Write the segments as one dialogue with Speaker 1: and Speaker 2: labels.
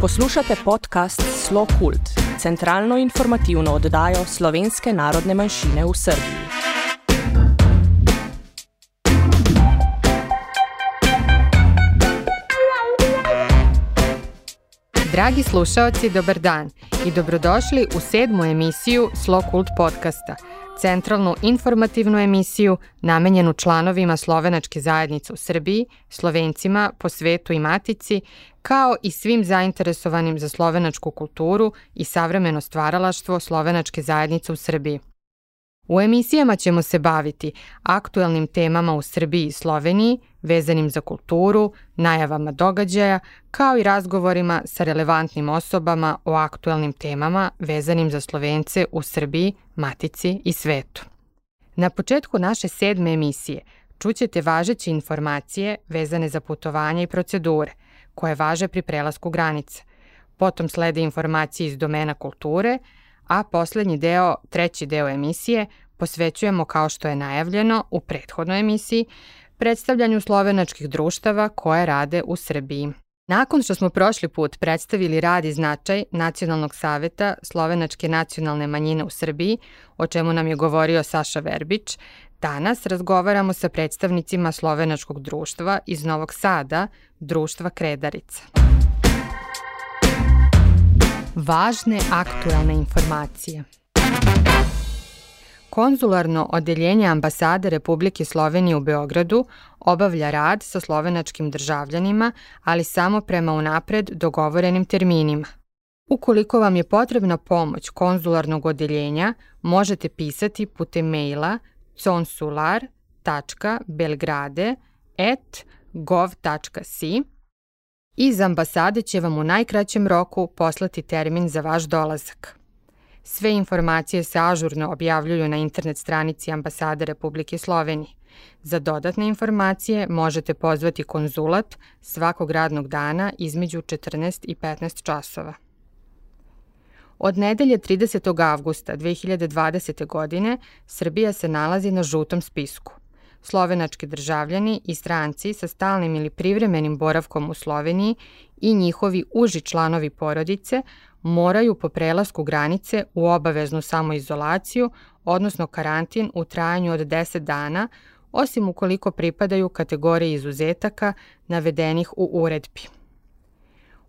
Speaker 1: Poslušate podcast Slo Kult, centralno informativno oddajo slovenske narodne manjšine v Srbiji.
Speaker 2: Dragi slušalci, dobar dan i dobrodošli u sedmu emisiju Slo Kult podcasta – centralnu informativnu emisiju namenjenu članovima slovenačke zajednice u Srbiji, slovencima po svetu i matici, kao i svim zainteresovanim za slovenačku kulturu i savremeno stvaralaštvo slovenačke zajednice u Srbiji. U emisijama ćemo se baviti aktuelnim temama u Srbiji i Sloveniji, vezanim za kulturu, najavama događaja, kao i razgovorima sa relevantnim osobama o aktuelnim temama vezanim za Slovence u Srbiji, Matici i svetu. Na početku naše sedme emisije čućete važeće informacije vezane za putovanje i procedure, koje važe pri prelasku granice. Potom slede informacije iz domena kulture, a poslednji deo, treći deo emisije, posvećujemo, kao što je najavljeno u prethodnoj emisiji, predstavljanju slovenačkih društava koje rade u Srbiji. Nakon što smo prošli put predstavili rad i značaj Nacionalnog saveta Slovenačke nacionalne manjine u Srbiji, o čemu nam je govorio Saša Verbić, danas razgovaramo sa predstavnicima Slovenačkog društva iz Novog Sada, društva Kredarica. Važne aktualne informacije – Konzularno odeljenje ambasade Republike Slovenije u Beogradu obavlja rad sa slovenačkim državljanima, ali samo prema unapred dogovorenim terminima. Ukoliko vam je potrebna pomoć konzularnog odeljenja, možete pisati putem maila consular.belgrade.gov.si Iz ambasade će vam u najkraćem roku poslati termin za vaš dolazak. Sve informacije se ažurno objavljuju na internet stranici ambasade Republike Slovenije. Za dodatne informacije možete pozvati konzulat svakog radnog dana između 14 i 15 časova. Od nedelje 30. avgusta 2020. godine Srbija se nalazi na žutom spisku. Slovenački državljani i stranci sa stalnim ili privremenim boravkom u Sloveniji i njihovi uži članovi porodice moraju po prelasku granice u obaveznu samoizolaciju, odnosno karantin u trajanju od 10 dana, osim ukoliko pripadaju kategoriji izuzetaka navedenih u uredbi.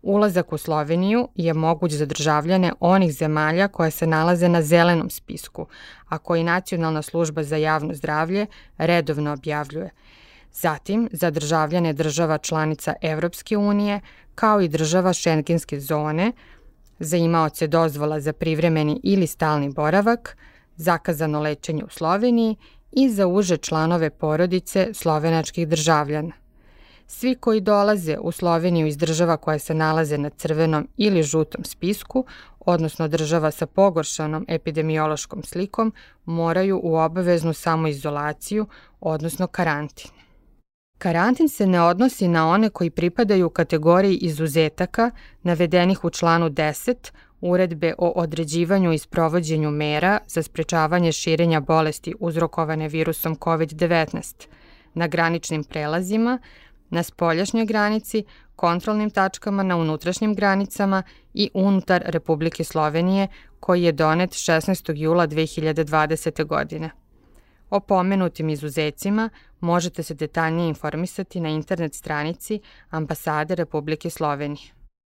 Speaker 2: Ulazak u Sloveniju je moguć za državljane onih zemalja koje se nalaze na zelenom spisku, a koji Nacionalna služba za javno zdravlje redovno objavljuje. Zatim, za državljane država članica Evropske unije, kao i država šengenske zone, za imaoce dozvola za privremeni ili stalni boravak, zakazano lečenje u Sloveniji i za uže članove porodice slovenačkih državljana. Svi koji dolaze u Sloveniju iz država koje se nalaze na crvenom ili žutom spisku, odnosno država sa pogoršanom epidemiološkom slikom, moraju u obaveznu samoizolaciju, odnosno karantin. Karantin se ne odnosi na one koji pripadaju kategoriji izuzetaka navedenih u članu 10 Uredbe o određivanju i sprovođenju mera za sprečavanje širenja bolesti uzrokovane virusom COVID-19 na graničnim prelazima, na spoljašnjoj granici, kontrolnim tačkama na unutrašnjim granicama i unutar Republike Slovenije koji je donet 16. jula 2020. godine. O pomenutim izuzecima možete se detaljnije informisati na internet stranici Ambasade Republike Slovenije.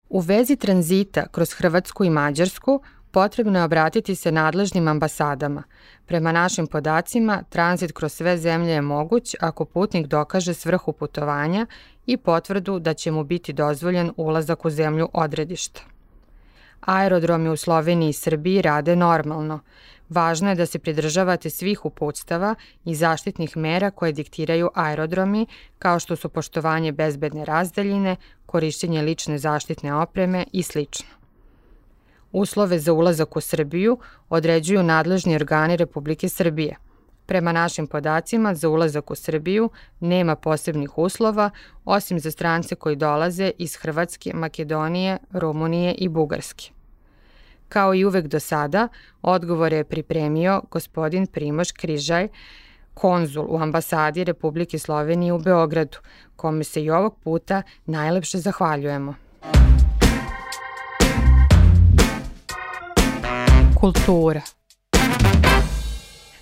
Speaker 2: U vezi tranzita kroz Hrvatsku i Mađarsku potrebno je obratiti se nadležnim ambasadama. Prema našim podacima, tranzit kroz sve zemlje je moguć ako putnik dokaže svrhu putovanja i potvrdu da će mu biti dozvoljen ulazak u zemlju odredišta. Aerodromi u Sloveniji i Srbiji rade normalno. Važno je da se pridržavate svih uputstava i zaštitnih mera koje diktiraju aerodromi, kao što su poštovanje bezbedne razdaljine, korišćenje lične zaštitne opreme i sl. Uslove za ulazak u Srbiju određuju nadležni organi Republike Srbije. Prema našim podacima, za ulazak u Srbiju nema posebnih uslova, osim za strance koji dolaze iz Hrvatske, Makedonije, Rumunije i Bugarske. Kao i uvek do sada, odgovore je pripremio gospodin Primoš Križaj, konzul u ambasadi Republike Slovenije u Beogradu, kome se i ovog puta najlepše zahvaljujemo. Kultura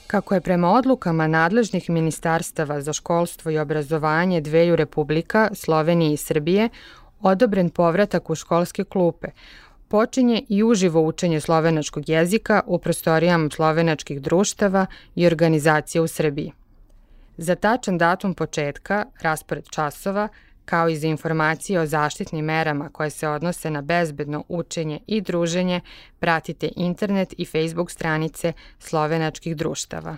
Speaker 2: Kako je prema odlukama nadležnih ministarstava za školstvo i obrazovanje dveju republika, Slovenije i Srbije, odobren povratak u školske klupe, počinje i uživo učenje slovenačkog jezika u prostorijama slovenačkih društava i organizacija u Srbiji. Za tačan datum početka, raspored časova, kao i za informacije o zaštitnim merama koje se odnose na bezbedno učenje i druženje, pratite internet i Facebook stranice slovenačkih društava.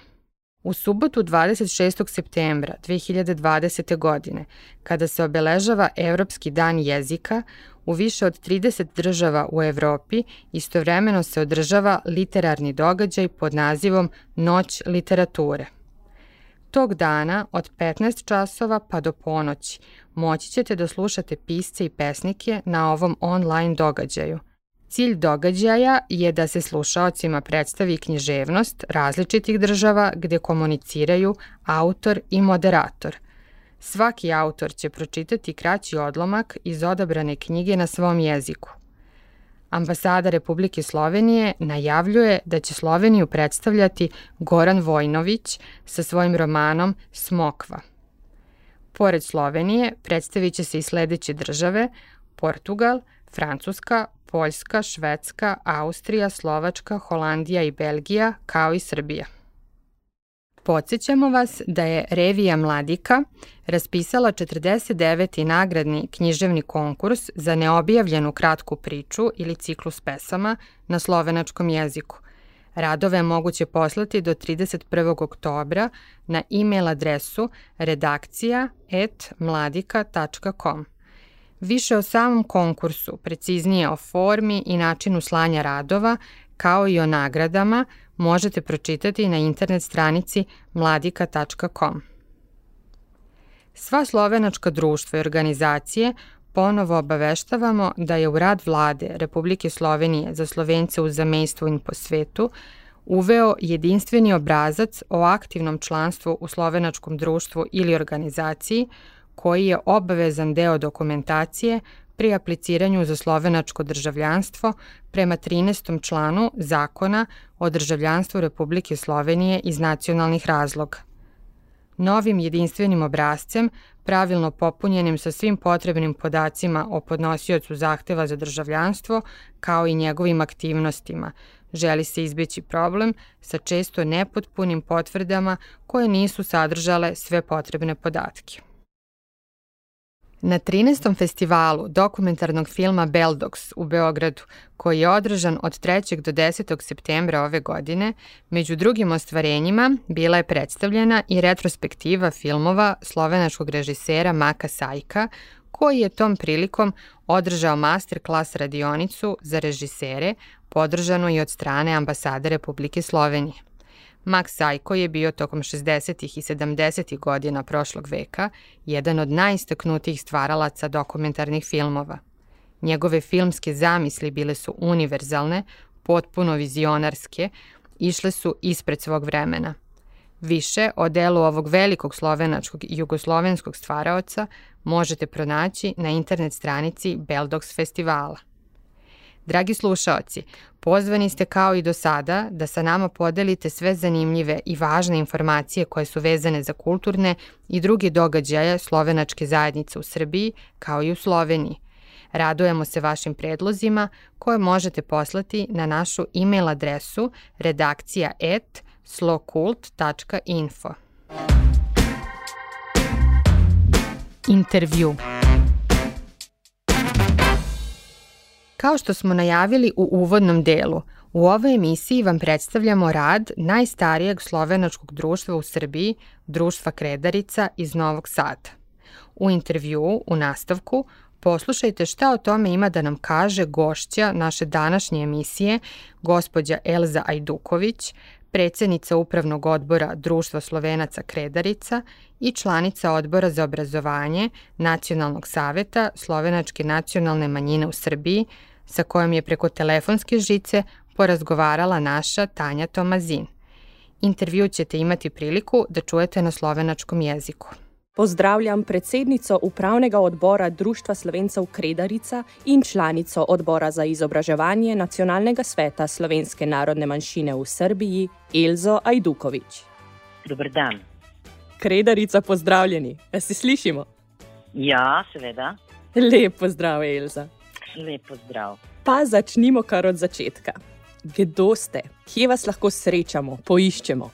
Speaker 2: U subotu 26. septembra 2020. godine, kada se obeležava Evropski dan jezika, u više od 30 država u Evropi istovremeno se održava literarni događaj pod nazivom Noć literature – Tog dana od 15 časova pa do ponoći moći ćete da slušate pisce i pesnike na ovom online događaju. Cilj događaja je da se slušaocima predstavi književnost različitih država gde komuniciraju autor i moderator. Svaki autor će pročitati kraći odlomak iz odabrane knjige na svom jeziku. Ambasada Republike Slovenije najavljuje da će Sloveniju predstavljati Goran Vojnović sa svojim romanom Smokva. Pored Slovenije predstavit će se i sledeće države Portugal, Francuska, Poljska, Švedska, Austrija, Slovačka, Holandija i Belgija, kao i Srbija. Podsećamo vas da je Revija Mladika raspisala 49. nagradni književni konkurs za neobjavljenu kratku priču ili ciklus pesama na slovenačkom jeziku. Radove je moguće poslati do 31. oktobra na e-mail adresu redakcija.mladika.com. Više o samom konkursu, preciznije o formi i načinu slanja radova, kao i o nagradama, možete pročitati na internet stranici mladika.com. Sva slovenačka društva i organizacije ponovo obaveštavamo da je u rad vlade Republike Slovenije za Slovence u zamejstvu i po svetu uveo jedinstveni obrazac o aktivnom članstvu u slovenačkom društvu ili organizaciji koji je obavezan deo dokumentacije pri apliciranju za slovenačko državljanstvo prema 13. članu Zakona o državljanstvu Republike Slovenije iz nacionalnih razloga. Novim jedinstvenim obrazcem, pravilno popunjenim sa svim potrebnim podacima o podnosiocu zahteva za državljanstvo, kao i njegovim aktivnostima, želi se izbeći problem sa često nepotpunim potvrdama koje nisu sadržale sve potrebne podatke. Na 13. festivalu dokumentarnog filma Beldox u Beogradu, koji je održan od 3. do 10. septembra ove godine, među drugim ostvarenjima bila je predstavljena i retrospektiva filmova slovenačkog režisera Maka Sajka, koji je tom prilikom održao masterclass radionicu za režisere, podržanu i od strane ambasade Republike Slovenije. Max Sajko je bio tokom 60. i 70. godina prošlog veka jedan od najistaknutijih stvaralaca dokumentarnih filmova. Njegove filmske zamisli bile su univerzalne, potpuno vizionarske, išle su ispred svog vremena. Više o delu ovog velikog slovenačkog i jugoslovenskog stvaraoca možete pronaći na internet stranici Beldox festivala. Dragi slušaoci, pozvani ste kao i do sada da sa nama podelite sve zanimljive i važne informacije koje su vezane za kulturne i druge događaje slovenačke zajednice u Srbiji kao i u Sloveniji. Radujemo se vašim predlozima koje možete poslati na našu e-mail adresu redakcija@slokult.info. Intervju. Kao što smo najavili u uvodnom delu, u ovoj emisiji vam predstavljamo rad najstarijeg slovenačkog društva u Srbiji, društva Kredarica iz Novog Sada. U intervju, u nastavku, poslušajte šta o tome ima da nam kaže gošća naše današnje emisije, gospođa Elza Ajduković, predsednica Upravnog odbora Društva Slovenaca Kredarica i članica Odbora za obrazovanje Nacionalnog saveta Slovenačke nacionalne manjine u Srbiji, sa kojom je preko telefonske žice porazgovarala naša Tanja Tomazin. Intervju ćete imati priliku da čujete na slovenačkom jeziku.
Speaker 1: Pozdravljam predsednico upravnega odbora Društva Slovencev Kredarica in članico odbora za izobraževanje Nacionalnega sveta slovenske narodne manjšine v Srbiji, Elzo Ajdukovič.
Speaker 3: Dobr dan.
Speaker 1: Kredarica, pozdravljeni. Se slišimo?
Speaker 3: Ja, seveda.
Speaker 1: Lep pozdrav, Elza.
Speaker 3: Lep pozdrav.
Speaker 1: Pa začnimo kar od začetka. Kdo ste? Kje vas lahko srečamo, poiščemo?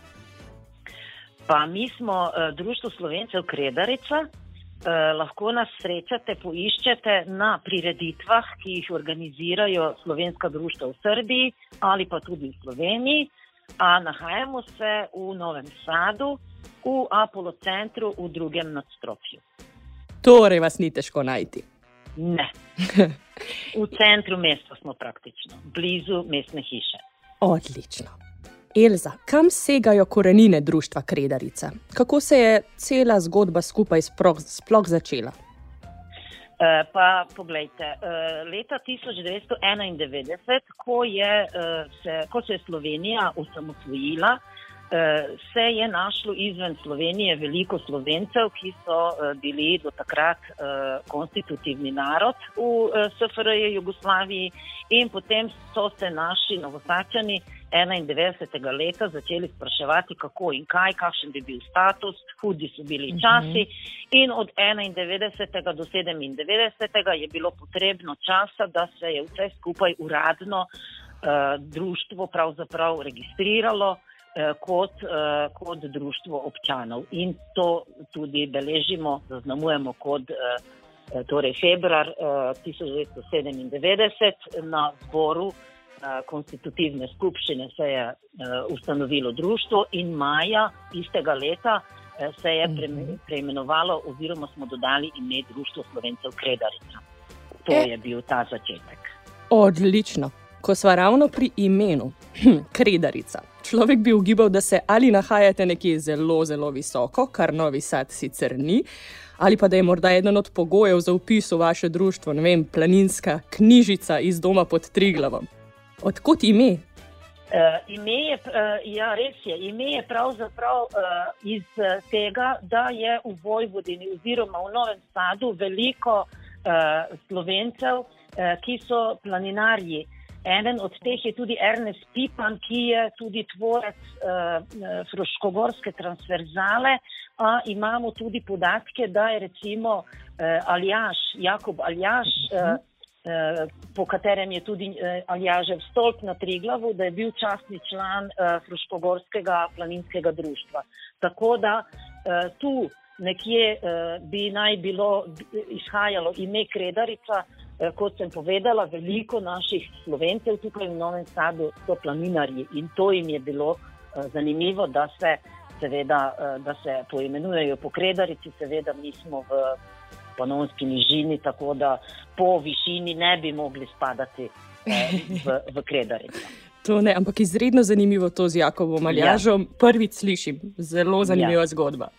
Speaker 3: Pa mi smo uh, Društvo Slovencev Kredarica. Uh, lahko nas srečate, poiščete na prireditvah, ki jih organizirajo slovenska društva v Srbiji ali pa tudi v Sloveniji. A nahajamo se v Novem Sadu, v Apollo centru v drugem nadstropju.
Speaker 1: Torej, vas ni težko najti.
Speaker 3: Ne. V centru mesta smo praktično, blizu mestne hiše.
Speaker 1: Odlično. Elza, kam segajo korenine društva Kredarica? Kako se je cela zgodba skupaj sploh, sploh začela?
Speaker 3: Uh, pa poglejte, uh, leta 1991, ko, je, uh, se, ko se je Slovenija osamosvojila, Eh, se je našlo izven Slovenije veliko slovencev, ki so eh, bili do takrat eh, konstitutivni narod v SFRJ Jugoslaviji in potem so se naši novosačani 91. leta začeli spraševati, kako in kaj, kakšen bi bil status, hudi so bili mhm. časi in od 91. do 97. je bilo potrebno časa, da se je vse skupaj uradno uh, društvo pravzaprav registriralo. Eh, kot, eh, kot društvo občanov. In to tudi beležimo, zaznamujemo kot eh, torej februar 1997 na zboru konstitutivne skupščine se je ustanovilo društvo in maja istega leta se je mhm. preimenovalo oziroma smo dodali ime Društvo Slovencev Kredarica. To je bil ta začetek.
Speaker 1: Odlično. Ko smo ravno pri imenu, hm, Kredarica. Človek bi ugibal, da se ali nahajate nekje zelo, zelo visoko, kar novi sad sicer ni, ali pa da je morda eden od pogojev za upis v vaše društvo, ne vem, planinska knjižica iz doma pod Triglavom. Odkot ime? Uh,
Speaker 3: ime je, uh, ja, res je. Ime je pravzaprav uh, iz tega, da je v Vojvodini oziroma v Novem Sadu veliko uh, slovencev, uh, ki so planinarji. Eden od teh je tudi Ernest Pipan, ki je tudi tvorec uh, Froškogorske transverzale. A imamo tudi podatke, da je recimo uh, Aljaš, Jakob Aljaš, uh, uh, po katerem je tudi uh, Aljažev stolp na Triglavu, da je bil častni član uh, Froškogorskega planinskega društva. Tako da uh, tu nekje uh, bi naj bilo izhajalo ime Kredarica. Eh, kot sem povedala, veliko naših slovencev tukaj v Novem Sadu so planinarji in to jim je bilo uh, zanimivo, da se, seveda, uh, da se poimenujejo po Kredarici, seveda mi smo v panonski nižini, tako da po višini ne bi mogli spadati v, v Kredarico.
Speaker 1: To ne, ampak izredno zanimivo to z Jakobom Aljažom. Ja. Prvič slišim, zelo zanimiva ja. zgodba.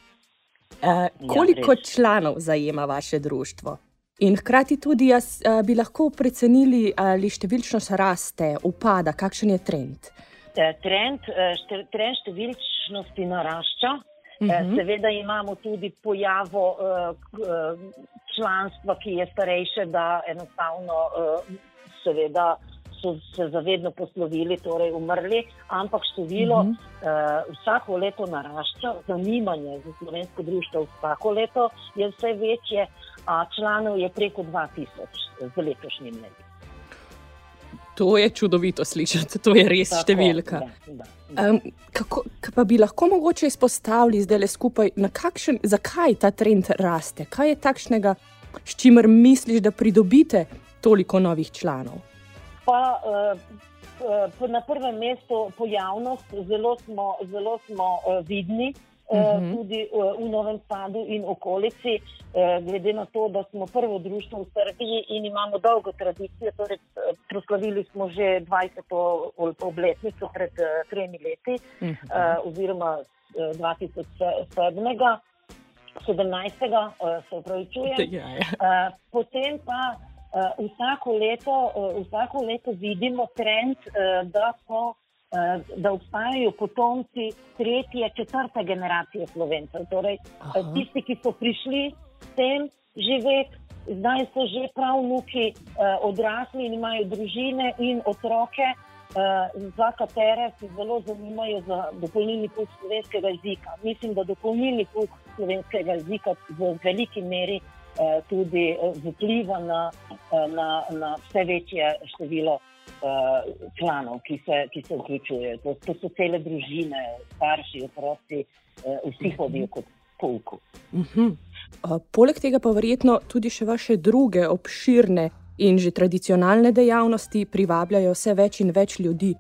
Speaker 1: Uh, koliko ja, članov zajema vaše društvo? In hkrati tudi jaz, uh, bi lahko precenili, ali številčnost raste, upada, kakšen je trend.
Speaker 3: E, trend, e, šte, trend številčnosti narašča. Uh mhm. -huh. Seveda imamo tudi pojavo članstva, ki je starejše, da enostavno seveda so se zavedno poslovili, torej umrli, ampak število uh -huh. uh, vsako leto narašča, zanimanje za slovensko društvo vsako leto je vse večje, a članov je preko 2000 z letošnjim letom.
Speaker 1: To je čudovito slišati, to je res Tako, številka. Da, da, da. Um, kako pa bi lahko mogoče izpostavili zdaj le skupaj, kakšen, zakaj ta trend raste? Kaj je takšnega, s čimer misliš, da pridobite toliko novih članov?
Speaker 3: Pa uh, na prvem mestu pojavnost, zelo smo, zelo smo uh, vidni. Uh -huh. Tudi v Novem Sadu in okolici, glede na to, da smo prvo društvo v Srbiji in imamo dolgo tradicijo, torej proslavili smo že 20. obletnico pred tremi leti, uh -huh. oziroma 2007. 17. se upravičujem. Ja, ja. Potem pa Uh, vsako, leto, uh, vsako leto vidimo trend, uh, da so uh, da obstajajo potomci tretje, četrte generacije slovencev. Torej, Aha. tisti, ki so prišli sem živeti, zdaj so že prav vnuki uh, odrasli in imajo družine in otroke. Uh, za katere se zelo zanimajo za dopolnilni pouk slovenskega jezika. Mislim, da dopolnilni pouk slovenskega jezika v veliki meri uh, tudi uh, vpliva na, uh, na, na vse večje število uh, članov, ki se, ki se vključujejo. To, to so cele družine, starši, otroci, uh, vsi hodijo kot pouku. Uh -huh.
Speaker 1: uh, poleg tega pa verjetno tudi še vaše druge obširne in že tradicionalne dejavnosti privabljajo vse več in več ljudi.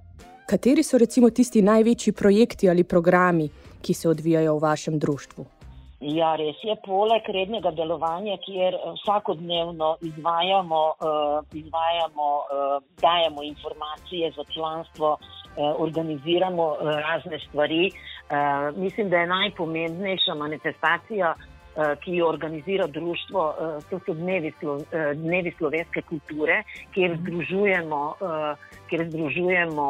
Speaker 1: Kateri so recimo tisti največji projekti ali programi, ki se odvijajo v vašem društvu?
Speaker 3: Ja, res je. Poleg rednega delovanja, kjer eh, vsakodnevno izvajamo, uh, izvajamo uh, dajemo informacije za članstvo, organiziramo razne stvari, mislim, da je najpomembnejša manifestacija, ki jo organizira društvo, uh, to so dnevi, slo, uh, dnevi slovenske kulture, kjer združujemo, uh, kjer združujemo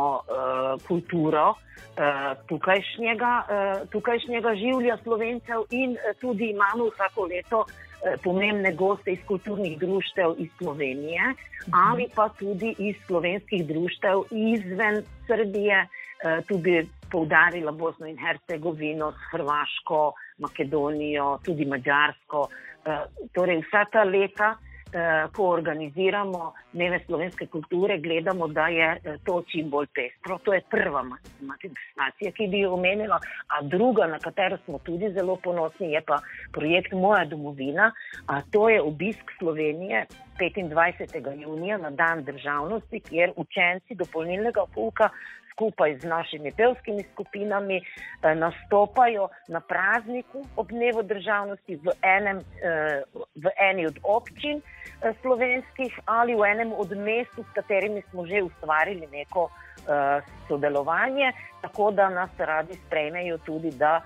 Speaker 3: kulturo. Eh, tukajšnjega, eh, tukajšnjega življa slovencev in eh, tudi imamo vsako leto pomembne goste iz kulturnih društev iz Slovenije ali pa tudi iz slovenskih društev izven Srbije, tudi poudarila Bosno in Hercegovino, Hrvaško, Makedonijo, tudi Mačarsko. Torej vsa ta leta. Eh, ko organiziramo dneve slovenske kulture, gledamo, da je eh, to čim bolj pestro. To je prva manifestacija, ki bi jo omenila, a druga, na katero smo tudi zelo ponosni, je pa projekt Moja domovina. To je obisk Slovenije 25. junija na dan državnosti, kjer učenci dopolnilnega pouka skupaj z našimi pevskimi skupinami eh, nastopajo na prazniku ob dnevu državnosti v, enem, eh, v eni od občin eh, slovenskih ali v enem od mest, s katerimi smo že ustvarili neko sodelovanje, tako da nas radi sprejmejo tudi, da,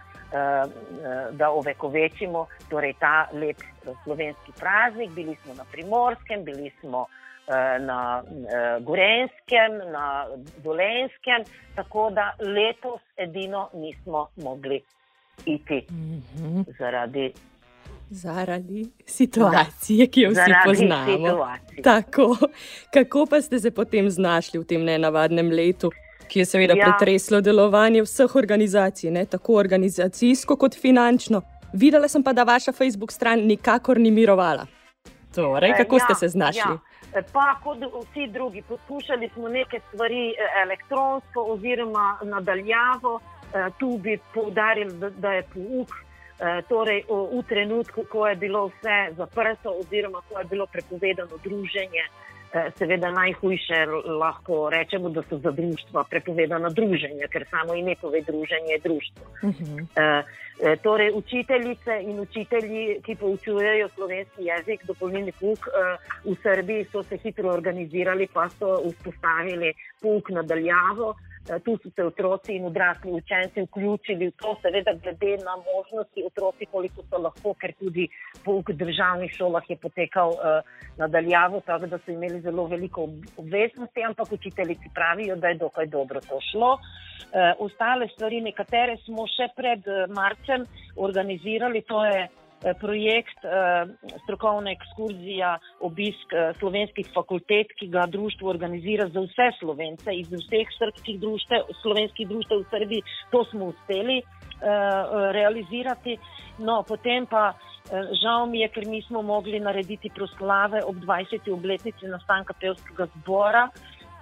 Speaker 3: da ovekovečimo torej ta lep slovenski praznik. Bili smo na primorskem, bili smo. Eh, na eh, Gorenskem, na Dolenskem, tako da letos edino nismo mogli iti mm -hmm. zaradi.
Speaker 1: Zaradi situacije, da, ki jo vsi poznamo. Tako, kako pa ste se potem znašli v tem nenavadnem letu, ki je seveda ja. pretreslo delovanje vseh organizacij, ne? tako organizacijsko kot finančno? Videla sem pa, da vaša Facebook stran nikakor ni mirovala. Torej, kako ja, ste se znašli? Ja.
Speaker 3: Pa kot vsi drugi, poskušali smo neke stvari eh, elektronsko oziroma nadaljavo. Eh, tu bi poudarili, da je pouk. Torej, v trenutku, ko je bilo vse zaprto, oziroma ko je bilo prepovedano druženje, seveda najhujše lahko rečemo, da so za društva prepovedana druženja, ker samo ime pove druženje je društvo. Uh -huh. uh, torej, učiteljice in učitelji, ki poučujejo slovenski jezik, dopolnilni pouk v Srbiji, so se hitro organizirali, pa so vzpostavili pouk nadaljavo. Uh, Eh, tu so se otroci in odrasli učenci vključili v to, seveda, glede na možnosti otroci, koliko so lahko, ker tudi pouk v državnih šolah je potekal uh, nadaljavo, tako da so imeli zelo veliko obveznosti, ampak učiteljici pravijo, da je dokaj dobro to šlo. Uh, ostale stvari, nekatere smo še pred marcem organizirali, to je Eh, projekt eh, strokovna ekskurzija, obisk eh, slovenskih fakultet, ki ga društvo organizira za vse slovence iz vseh srpskih društev, slovenskih društev v Srbiji. To smo uspeli realizirati. No, potem pa žal mi je, ker nismo mogli narediti proslave ob 20. obletnici nastanka pevskega zbora.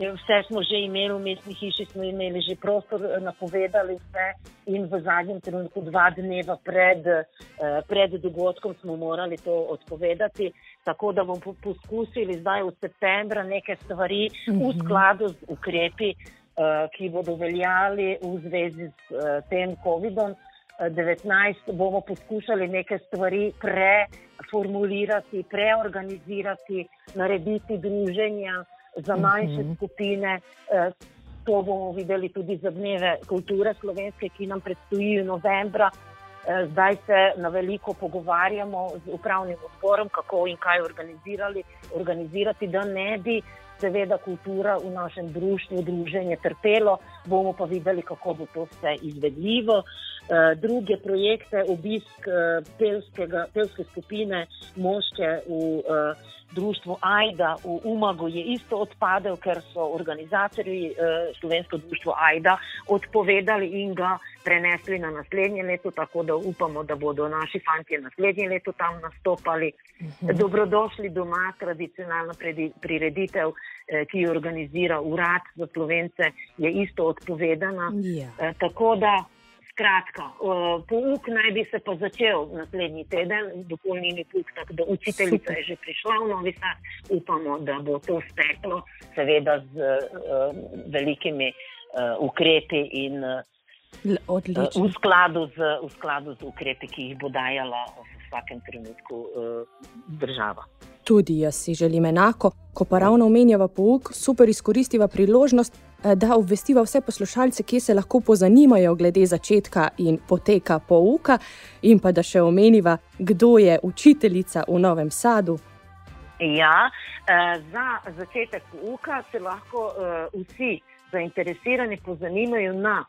Speaker 3: Vse smo že imeli, v mestni hiši smo imeli že prostor, eh, napovedali vse, in v zadnjem trenutku, dva dneva pred, eh, pred dogodkom, smo morali to odpovedati. Tako da bomo poskusili zdaj v septembru neke stvari v mhm. skladu z ukrepi, eh, ki bodo veljali v zvezi s tem COVID-om. 19 bomo poskušali neke stvari preformulirati, preorganizirati, narediti druženja za manjše mhm. -huh. skupine. Eh, to bomo videli tudi za dneve kulture slovenske, ki nam predstojijo novembra. Zdaj se na veliko pogovarjamo z upravnim odborom, kako in kaj organizirati, da ne bi seveda kultura v našem društvu, druženje trpelo, bomo pa videli, kako bo to vse izvedljivo. Druge projekte, obisk pevske skupine Mošče v društvu Aida v Umagu je isto odpadel, ker so organizatorji eh, Slovensko društvo Aida odpovedali in ga prenesli na naslednje leto, tako da upamo, da bodo naši fanti naslednje leto tam nastopali. Mhm. Dobrodošli doma, tradicionalna prireditev, eh, ki jo organizira Urad za Slovence, je isto odpovedana. Ja. Eh, tako da Skratka, pouk naj bi se pa začel naslednji teden, dopolnilni pouk, tako da učiteljica je že prišla v Novi Sad. Upamo, da bo to steklo, seveda z uh, velikimi uh, ukrepi in uh, v, skladu z, v skladu z ukrepi, ki jih bo dajala v vsakem trenutku uh, država.
Speaker 1: Tudi jaz si želim enako, ko pa ravno omenjava pouk, super izkoristiva priložnost. Eh, da obvestiva vse poslušalce, ki se lahko pozanimajo glede začetka in poteka pouka, in pa da še omeniva, kdo je učiteljica v Novem Sadu.
Speaker 3: Ja, eh, za začetek pouka se lahko eh, vsi zainteresirani pozanimajo na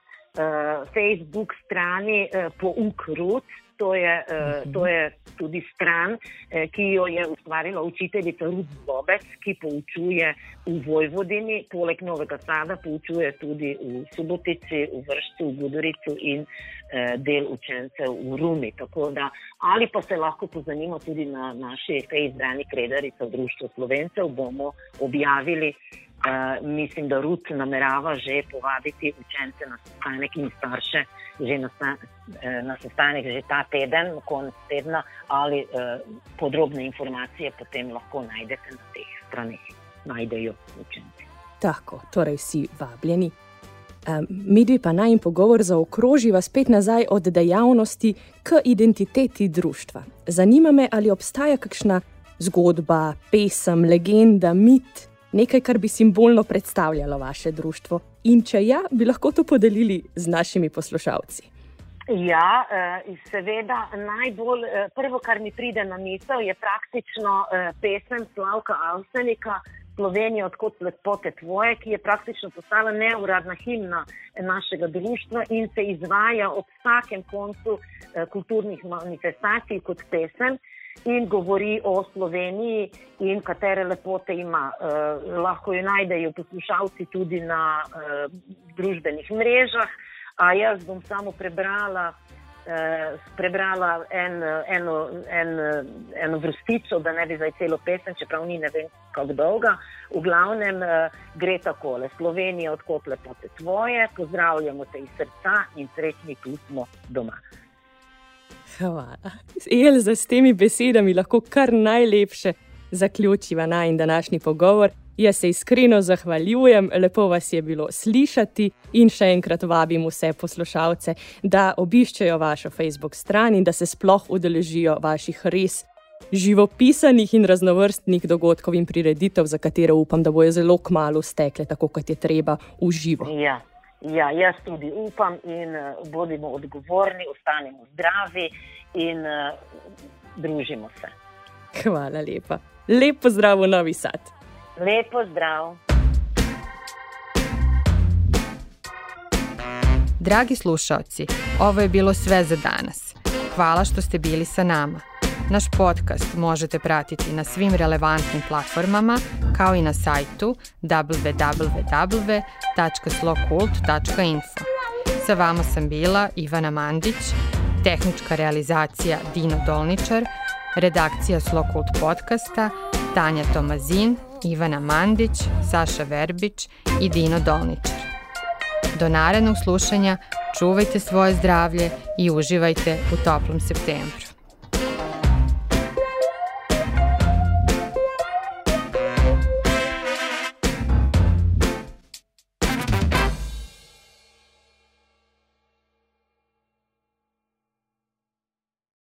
Speaker 3: Facebook strani Pouk Rud. To je, uh, to je tudi stran, eh, ki jo je ustvarila učiteljica Rud Zobec, ki poučuje v Vojvodini, poleg Novega Sada, poučuje tudi v Subotici, v Vršcu, v Gudoricu in eh, del učencev v Rumi. Da, ali pa se lahko pozanimo tudi na naši fejzdani kredarica Društvo Slovencev, bomo objavili Uh, mislim, da Rud namerava že povabiti učence na sestanek in starše že na, uh, na sestanek že ta teden, konec tedna, ali uh, podrobne informacije potem lahko najdete na teh straneh, najdejo učenci.
Speaker 1: Tako, torej vsi vabljeni. Um, mi dve pa naj jim pogovor zaokroživa spet nazaj od dejavnosti k identiteti družstva. Zanima me, ali obstaja kakšna zgodba, pesem, legenda, mit nekaj, kar bi simbolno predstavljalo vaše društvo. In če ja, bi lahko to podelili z našimi poslušalci.
Speaker 3: Ja, eh, seveda, najbolj eh, prvo, kar mi pride na misel, je praktično eh, pesem Slavka Avsenika. Slovenija, odkot lepote tvoje, ki je praktično postala neuradna himna našega društva in se izvaja ob vsakem koncu kulturnih manifestacij kot pesem in govori o Sloveniji in katere lepote ima. Uh, lahko jo najdejo poslušalci tudi na uh, družbenih mrežah. A jaz bom samo prebrala, uh, prebrala en, eno, en, eno vrstico, da ne bi zdaj celo pesem, čeprav ni ne vem kako dolga. V glavnem uh, gre takole: Slovenija, odkot lepote tvoje, pozdravljamo te iz srca in srečni tu smo doma.
Speaker 1: Hvala. Elza, s temi besedami lahko kar najlepše zaključiva naj današnji pogovor. Jaz se iskreno zahvaljujem, lepo vas je bilo slišati in še enkrat vabim vse poslušalce, da obiščejo vašo Facebook stran in da se sploh udeležijo vaših res živopisanih in raznovrstnih dogodkov in prireditev, za katere upam, da bojo zelo kmalo stekle, tako kot je treba v živo.
Speaker 3: Ja. Ja, jaz tudi upam in uh, bodimo odgovorni, ostanemo zdravi in uh, družimo se.
Speaker 1: Hvala lepa. Lep pozdrav v Novi Sad.
Speaker 3: Lep pozdrav.
Speaker 2: Dragi slušalci, ovo je bilo sve za danas. Hvala što ste bili sa nama. Naš podcast možete pratiti na svim relevantnim platformama kao i na sajtu www.slokult.info. Sa vama sam bila Ivana Mandić, tehnička realizacija Dino Dolničar, redakcija Slokult podcasta Tanja Tomazin, Ivana Mandić, Saša Verbić i Dino Dolničar. Do narednog slušanja čuvajte svoje zdravlje i uživajte u toplom septembru.